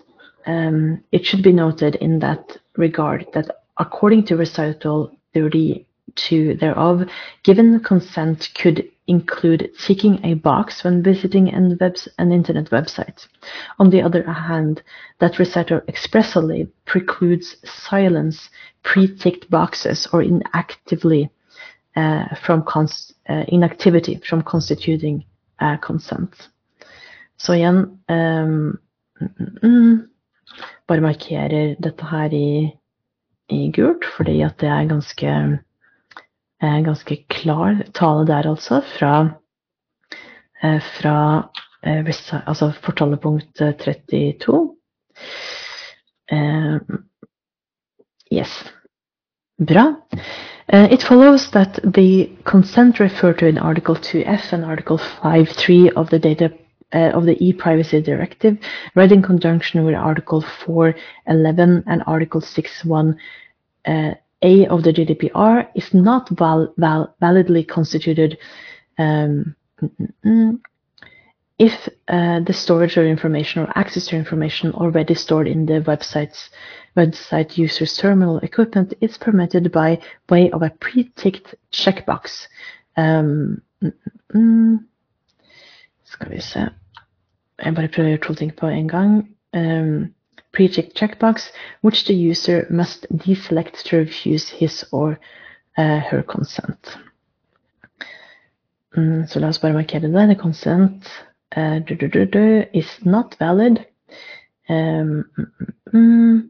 A: um, it should be noted in that regard that according to recital 32 thereof, given consent could include ticking a box when visiting an, web, an internet website. On the other hand, that recital expressly precludes silence pre-ticked boxes or inactively uh, from uh, inactivity from constituting uh, consent. Så igjen um, mm, Bare markerer dette her i, i gult, fordi at det er ganske, ganske klar tale der, altså, fra, fra altså fortalepunkt 32. yes. Bra. Uh, it follows that the consent referred to in Article 2F and Article 5.3 of the data uh, of the e-privacy directive, read in conjunction with Article 4.11 and Article 6.1 uh, A of the GDPR, is not val val validly constituted um, if uh, the storage of information or access to information already stored in the website's website user's terminal equipment is permitted by way of a pre-ticked checkbox. Um, mm, mm, skal vi to pre-ticked checkbox, which the user must deselect to refuse his or uh, her consent. Mm, så la oss bare markere det. The consent uh, is not valid. Um,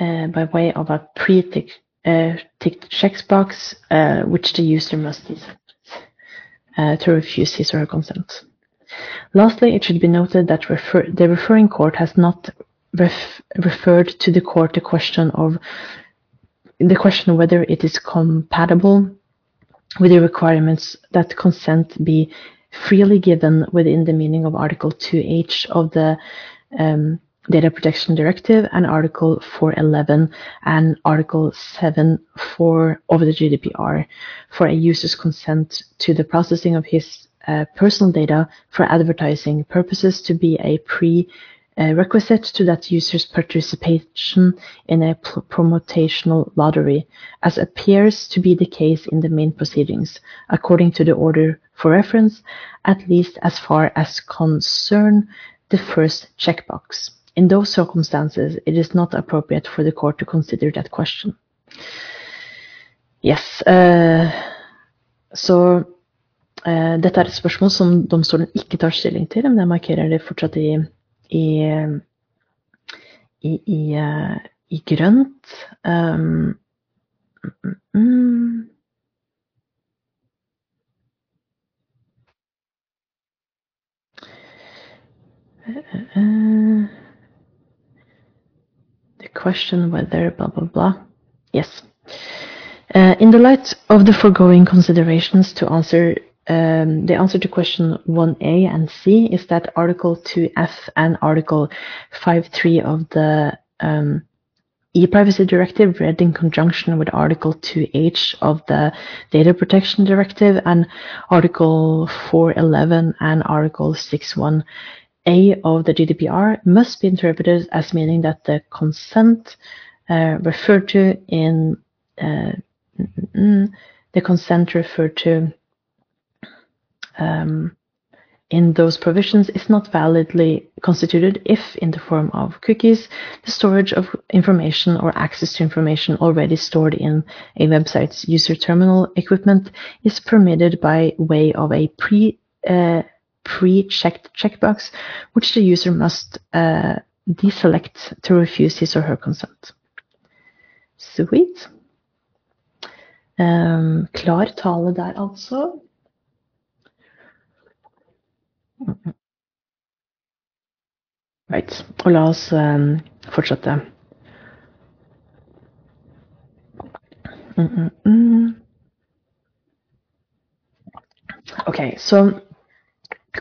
A: uh, by way of a pre-ticked uh, checkbox, uh, which the user must accept uh, to refuse his or her consent. Lastly, it should be noted that refer the referring court has not ref referred to the court the question of the question of whether it is compatible with the requirements that consent be freely given within the meaning of Article 2H of the um, Data Protection Directive and Article 411 and Article 7.4 of the GDPR for a user's consent to the processing of his uh, personal data for advertising purposes to be a prerequisite to that user's participation in a promotional lottery, as appears to be the case in the main proceedings, according to the order for reference, at least as far as concern the first checkbox. In those circumstances, it is not appropriate for the court to consider that question. Yes. Uh, så uh, dette er et spørsmål som domstolen ikke tar stilling til, men jeg markerer det fortsatt i, i, i, i, uh, i grønt. Um, mm, mm. Uh, the question whether blah blah blah. Yes. Uh, in the light of the foregoing considerations, to answer um, the answer to question 1a and c is that Article 2f and Article 5.3 of the um, e-privacy directive read in conjunction with Article 2H of the Data Protection Directive and Article 411 and Article 61 a of the GDPR must be interpreted as meaning that the consent uh, referred to in uh, the consent referred to um, in those provisions is not validly constituted if, in the form of cookies, the storage of information or access to information already stored in a website's user terminal equipment is permitted by way of a pre uh, pre-checked checkbox, which the user must uh, deselect to refuse his or her consent. Sweet. Um, klar tale der, altså. Right. Og la oss um, fortsette. Mm -mm -mm. OK, så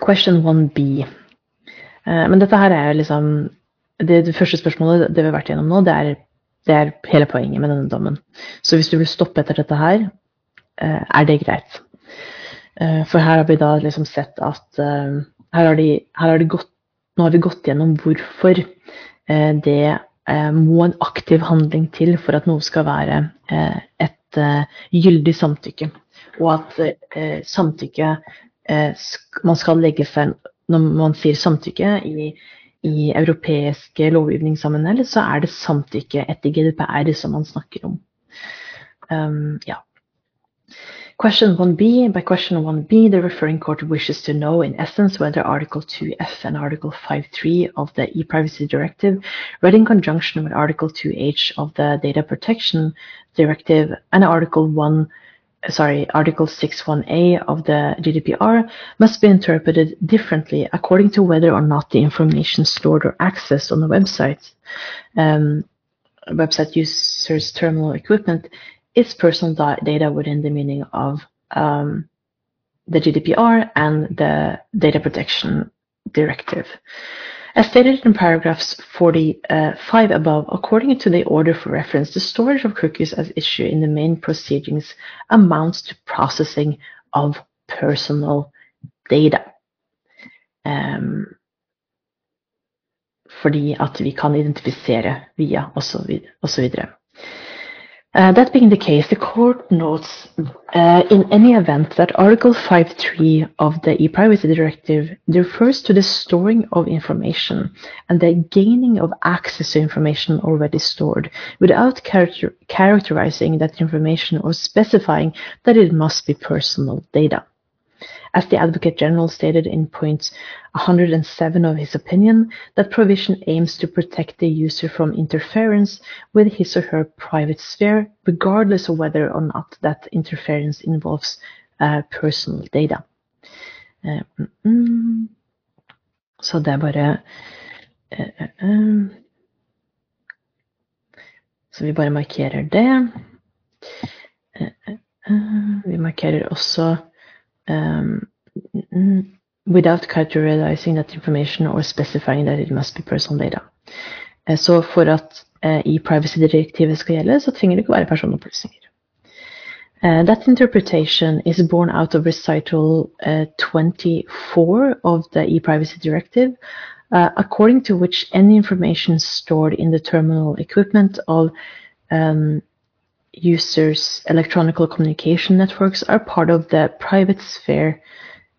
A: Question 1B. Eh, men dette her er liksom det, det, første spørsmålet det vi har vært gjennom nå, det er, det er, hele poenget med denne dommen. Så hvis du vil stoppe etter dette her, eh, er det greit. Eh, for her har vi da liksom sett at her har, de, her har de gått, Nå har vi gått gjennom hvorfor det må en aktiv handling til for at noe skal være et gyldig samtykke. Og at samtykke man skal legge frem Når man sier samtykke i, i europeiske lovgivningssammenheng, så er det samtykke etter GDPR som man snakker om. Um, ja. Question 1b. By question 1b, the referring court wishes to know, in essence, whether Article 2f and Article 5.3 of the e-privacy directive, read in conjunction with Article 2h of the data protection directive and Article 1 sorry, Article 61A of the GDPR must be interpreted differently according to whether or not the information stored or accessed on the website, um, website user's terminal equipment is personal data within the meaning of um, the GDPR and the Data Protection Directive. As stated in paragraphs 45 above, according to the order for reference, the storage of cookies as issued in the main proceedings amounts to processing of personal data. Um, fordi at vi kan identifisere via osv. Uh, that being the case, the court notes uh, in any event that Article 5.3 of the e-privacy directive refers to the storing of information and the gaining of access to information already stored without character characterizing that information or specifying that it must be personal data. As the Advocate General stated in point 107 of his opinion, that provision aims to protect the user from interference with his or her private sphere, regardless of whether or not that interference involves uh, personal data. Uh, mm, så det er bare uh, Så vi bare markerer det. vi markerer også um, without characterizing that information or specifying that it must be personal data. Eh, så for at eh, i privacy-direktivet skal gjelde, så trenger det ikke være personopplysninger. Uh, that interpretation is born out of recital uh, 24 of the e-privacy directive, uh, according to which any information stored in the terminal equipment of um, users' electronic communication networks are part of the private sphere,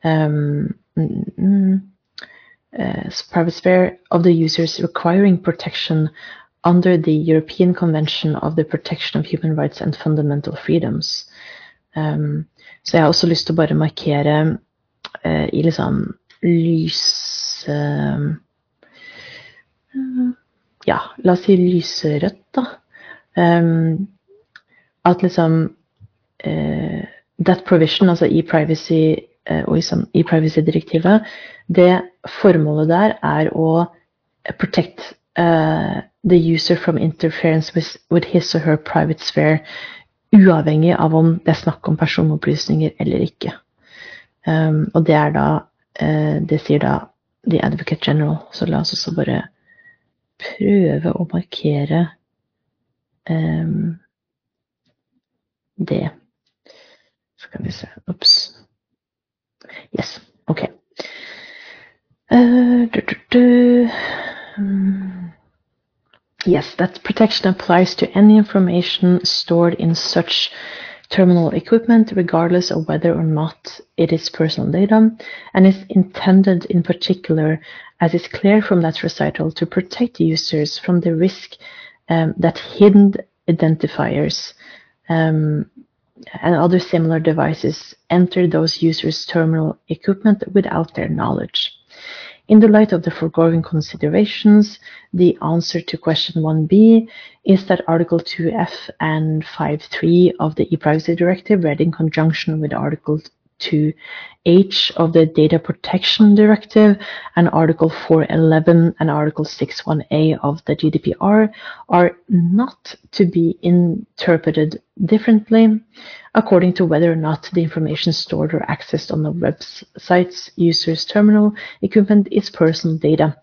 A: um, uh, private sphere of the users requiring protection under the European Convention of the Protection of Human Rights and Fundamental Freedoms. Um, så jeg har også lyst til å bare markere uh, i liksom lys uh, Ja, la oss si lyserødt, da. Um, at liksom uh, That provision, altså i privacy og i privacy-direktivet, det formålet der er å protect uh, the user from interference with, with, his or her private sphere, uavhengig av om det er snakk om personopplysninger eller ikke. Um, og det er da uh, Det sier da The Advocate General. Så la oss også bare prøve å markere um, det. Skal vi se Ops. Yes. OK. Uh. Um, yes, that protection applies to any information stored in such terminal equipment, regardless of whether or not it is personal data, and is intended in particular, as is clear from that recital, to protect users from the risk um, that hidden identifiers um, and other similar devices enter those users' terminal equipment without their knowledge. In the light of the foregoing considerations, the answer to question 1b is that Article 2f and 5.3 of the e-privacy directive read in conjunction with Article 2H of the Data Protection Directive and Article 411 and Article 61A of the GDPR are not to be interpreted differently according to whether or not the information stored or accessed on the website's user's terminal equipment is personal data.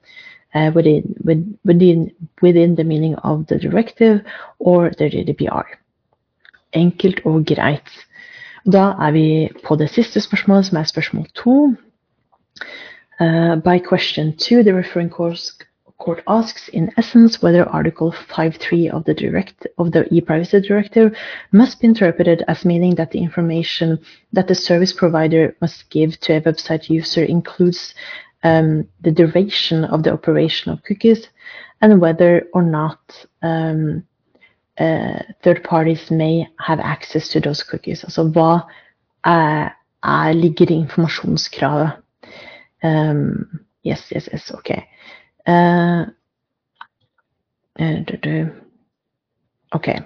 A: Uh, within, within, within the meaning of the directive or the GDPR. Enkelt og greit. Da er vi på det siste spørsmålet, som er spørsmål to. Uh, by question two, the referring course court asks in essence whether Article 5.3 of the direct of the e-privacy directive must be interpreted as meaning that the information that the service provider must give to a website user includes um, the duration of the operation of cookies and whether or not um, third parties may have access to those cookies. Altså hva er, er ligger i informasjonskravet? Um, yes, yes, yes, ok. Uh, okay.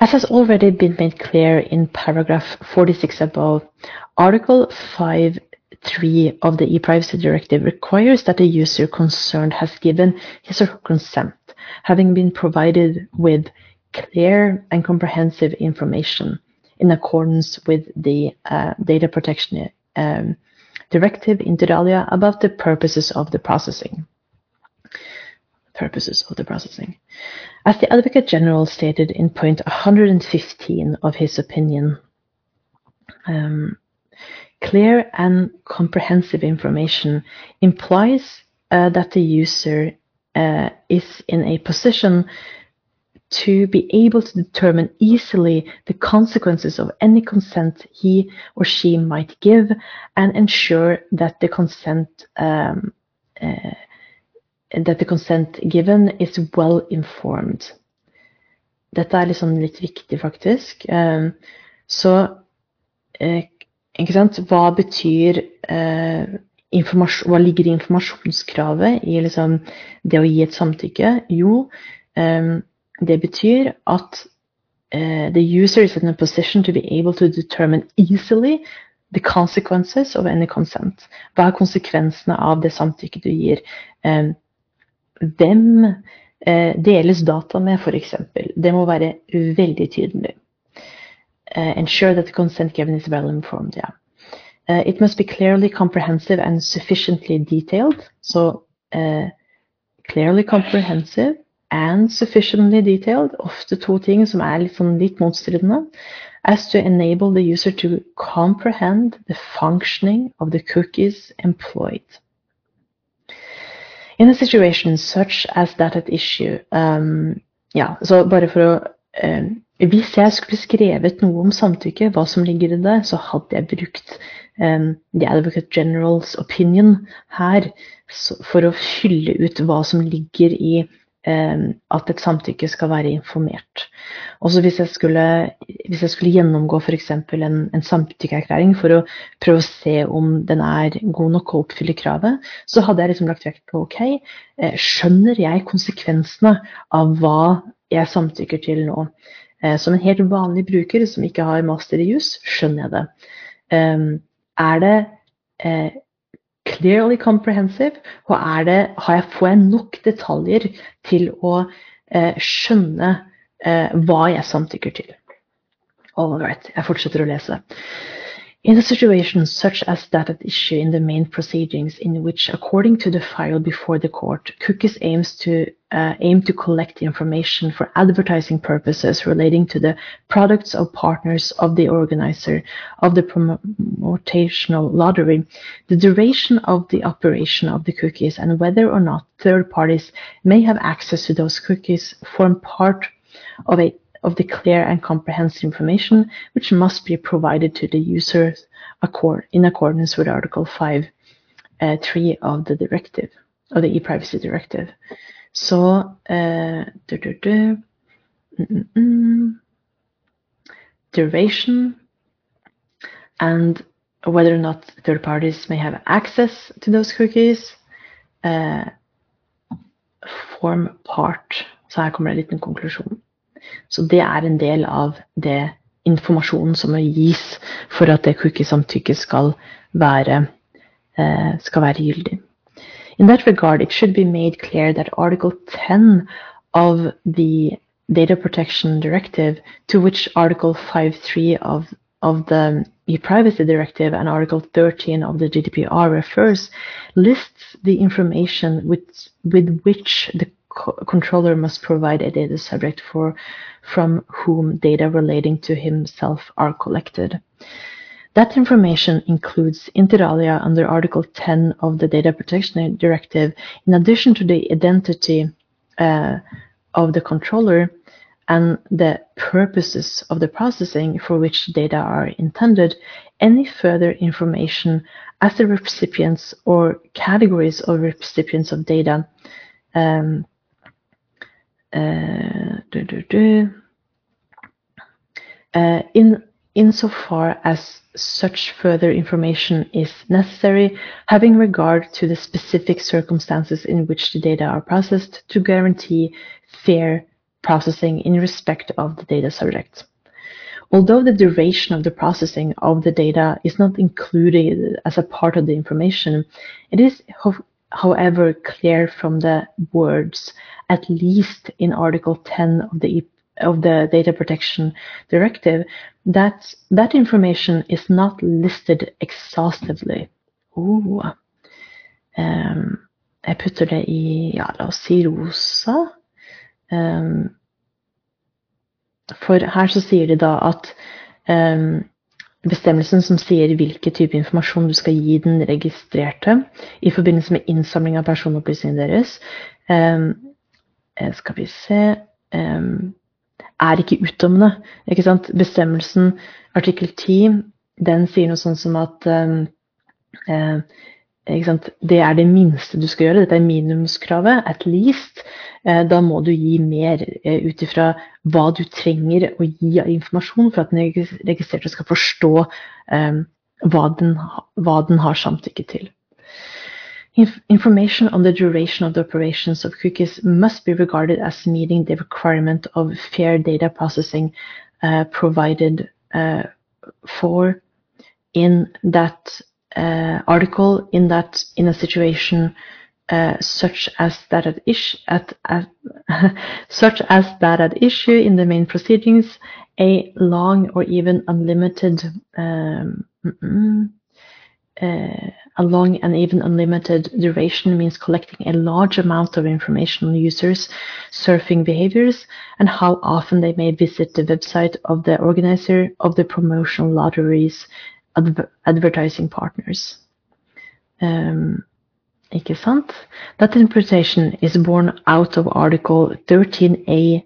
A: As has already been made clear in paragraph 46 above, Article 5.3 of the e-privacy directive requires that the user concerned has given his or her consent having been provided with clear and comprehensive information in accordance with the uh, data protection um, directive inter alia about the purposes of the processing. Purposes of the processing. As the Advocate General stated in point 115 of his opinion, um, clear and comprehensive information implies uh, that the user uh, is in a position to be able to determine easily the consequences of any consent he or she might give and ensure that the consent um, uh, that the consent given is well informed. Dette er liksom litt viktig, faktisk. Um, så uh, ikke sant, hva betyr uh, hva ligger i informasjonskravet i liksom det å gi et samtykke? Jo, um, det betyr at uh, the user is in a position to be able to determine easily the consequences of any consent. Hva er konsekvensene av det samtykket du gir? Um, hvem uh, deles data med, f.eks.? Det må være veldig tydelig. Uh, ensure that the consent given is well informed. ja. Uh, it must be clearly comprehensive and sufficiently detailed. So, uh, clearly comprehensive and sufficiently detailed, ofte to ting som er litt, sånn litt motstridende, as to enable the user to comprehend the functioning of the cookies employed. In a situation such as that at issue um, Ja, så bare for å um, Hvis jeg skulle skrevet noe om samtykke, hva som ligger i det, så hadde jeg brukt The Advocate Generals opinion her for å fylle ut hva som ligger i at et samtykke skal være informert. Også hvis jeg skulle, hvis jeg skulle gjennomgå f.eks. En, en samtykkeerklæring for å prøve å se om den er god nok og oppfyller kravet, så hadde jeg liksom lagt vekt på ok, eh, skjønner jeg konsekvensene av hva jeg samtykker til nå? Eh, som en helt vanlig bruker som ikke har master i jus, skjønner jeg det. Er det clearly comprehensive? Og er det, har jeg, får jeg nok detaljer til å eh, skjønne eh, hva jeg samtykker til? All right, jeg fortsetter å lese. In a situation such as that at issue in the main proceedings, in which, according to the file before the court, cookies aims to uh, aim to collect information for advertising purposes relating to the products or partners of the organizer of the promotional lottery, the duration of the operation of the cookies and whether or not third parties may have access to those cookies form part of a of the clear and comprehensive information which must be provided to the user accord, in accordance with Article 5, uh, 3 of the directive, of the e-privacy directive. So, uh, du, du, du, mm, mm, duration and whether or not third parties may have access to those cookies uh, form part. Så her kommer det en liten konklusjon. Så det er en del av det informasjonen som må gis for at det cookie-samtykket skal være, eh, skal være gyldig. In that regard, it should be made clear that Article 10 of the Data Protection Directive, to which Article 5.3 of, of the e-privacy directive and Article 13 of the GDPR refers, lists the information with, with which the controller must provide a data subject for from whom data relating to himself are collected. That information includes inter alia under Article 10 of the Data Protection Directive, in addition to the identity uh, of the controller and the purposes of the processing for which the data are intended, any further information as the recipients or categories of recipients of data um, do, do, do. Uh, in insofar as such further information is necessary, having regard to the specific circumstances in which the data are processed to guarantee fair processing in respect of the data subject. Although the duration of the processing of the data is not included as a part of the information, it is, however, clear from the words at least in Article 10 of the of the Data Protection Directive, that that information is not listed exhaustively. Oh. Um, putter det i ja, la oss rosa. Um, for her så de da at um, bestemmelsen som sier hvilken type informasjon du skal gi den registrerte i forbindelse med innsamling av personopplysningene deres, um, Eh, skal vi se Er ikke utdømmende. Ikke sant? Bestemmelsen, artikkel 10, den sier noe sånn som at eh, det er det minste du skal gjøre. Dette er minimumskravet. At least. Eh, da må du gi mer ut ifra hva du trenger å gi av informasjon for at den registrerte skal forstå hva den, hva den har samtykke til. Information on the duration of the operations of cookies must be regarded as meeting the requirement of fair data processing uh, provided uh, for in that uh, article in that in a situation uh, such as that at, issue, at, at such as that at issue in the main proceedings, a long or even unlimited um, uh, a long and even unlimited duration means collecting a large amount of information on users' surfing behaviors and how often they may visit the website of the organizer of the promotional lotteries adver advertising partners. Um, ikke sant? That interpretation is born out of Article 13A,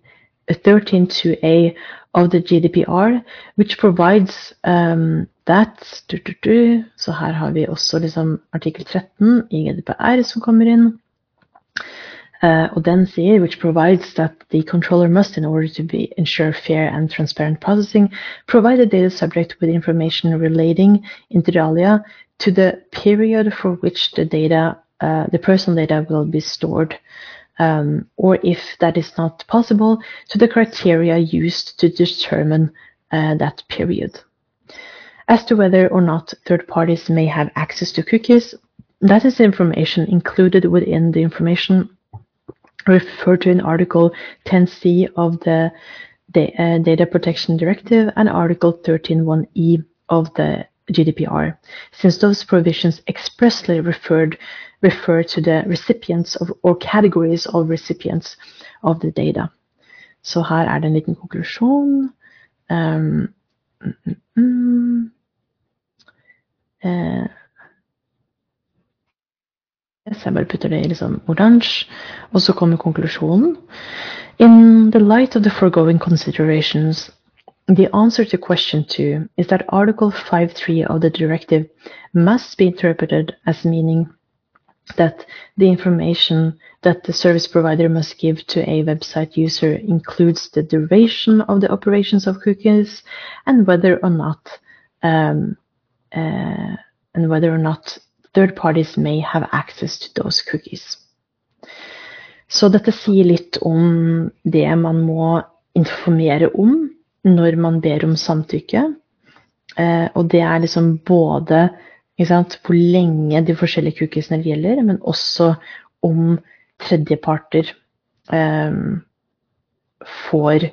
A: 13.2a of the GDPR, which provides um, that. Du, du, du. Så her har vi også liksom artikkel 13 i GDPR som kommer inn. Uh, og den sier which provides that the controller must, in order to be, ensure fair and transparent processing, provide the data subject with information relating inter alia to the period for which the data, uh, the personal data will be stored, um, or if that is not possible, to the criteria used to determine uh, that period. As to whether or not third parties may have access to cookies, that is information included within the information referred to in Article 10c of the uh, Data Protection Directive and Article 13.1e of the GDPR, since those provisions expressly referred refer to the recipients of, or categories of recipients of the data. Så her er det en liten konklusjon. Um, mm, mm, mm. Eh, så jeg bare putter det i liksom oransje. Og så kommer konklusjonen. In the light of the foregoing considerations, the answer to question two is that Article 5.3 of the directive must be interpreted as meaning that the information that the service provider must give to a website user includes the duration of the operations of cookies and whether or not um, uh, and whether or not third parties may have access to those cookies. Så dette sier litt om det man må informere om når man ber om samtykke. Eh, og det er liksom både sant, hvor lenge de forskjellige cookiesene gjelder, men også om tredjeparter eh, får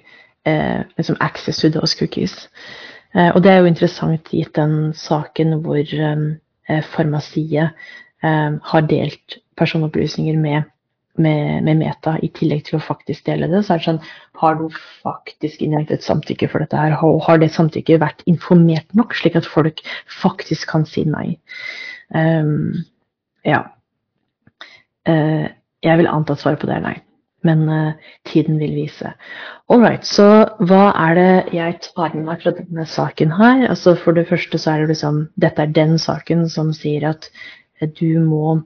A: eh, liksom access to those cookies. Eh, og det er jo interessant gitt den saken hvor Eh, farmasiet eh, har delt personopplysninger med, med, med, Meta, i tillegg til å faktisk dele det. Så er det sånn Har du faktisk innhentet samtykke for dette her? Har det samtykket vært informert nok, slik at folk faktisk kan si nei? Um, ja. Uh, jeg vil anta at svaret på det er nei men uh, tiden vil vise. All right, så hva er det jeg tar med meg fra denne saken her? Altså For det første så er det liksom Dette er den saken som sier at du må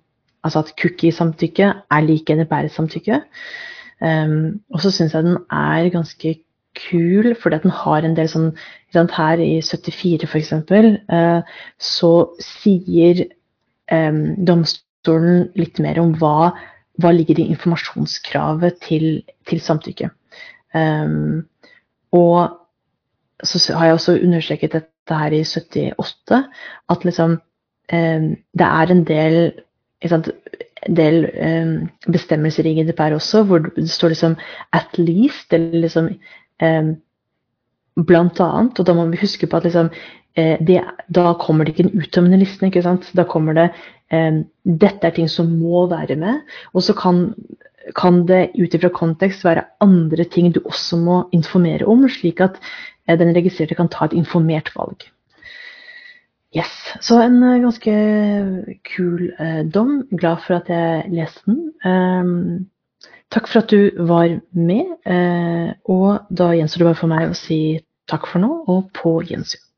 A: Altså at cookie-samtykke er lik NPR-samtykke. Um, og så syns jeg den er ganske kul, fordi at den har en del sånn Her i 74 f.eks. Uh, så sier um, domstolen litt mer om hva hva ligger i informasjonskravet til, til samtykke. Um, og så har jeg også understreket dette her i 78, at liksom um, det er en del, sant, del um, bestemmelser i GDPR også hvor det står liksom 'at least' eller liksom blant annet. Og da må vi huske på at liksom, eh, det, da kommer det ikke en uttømmende liste. Da kommer det Dette er ting som må være med. Og så kan, kan det ut ifra kontekst være andre ting du også må informere om, slik at eh, den registrerte kan ta et informert valg. Yes, Så en eh, ganske kul eh, dom. Glad for at jeg leste den. Takk for at du var med. Og da gjenstår det bare for meg å si takk for nå, og på gjensyn.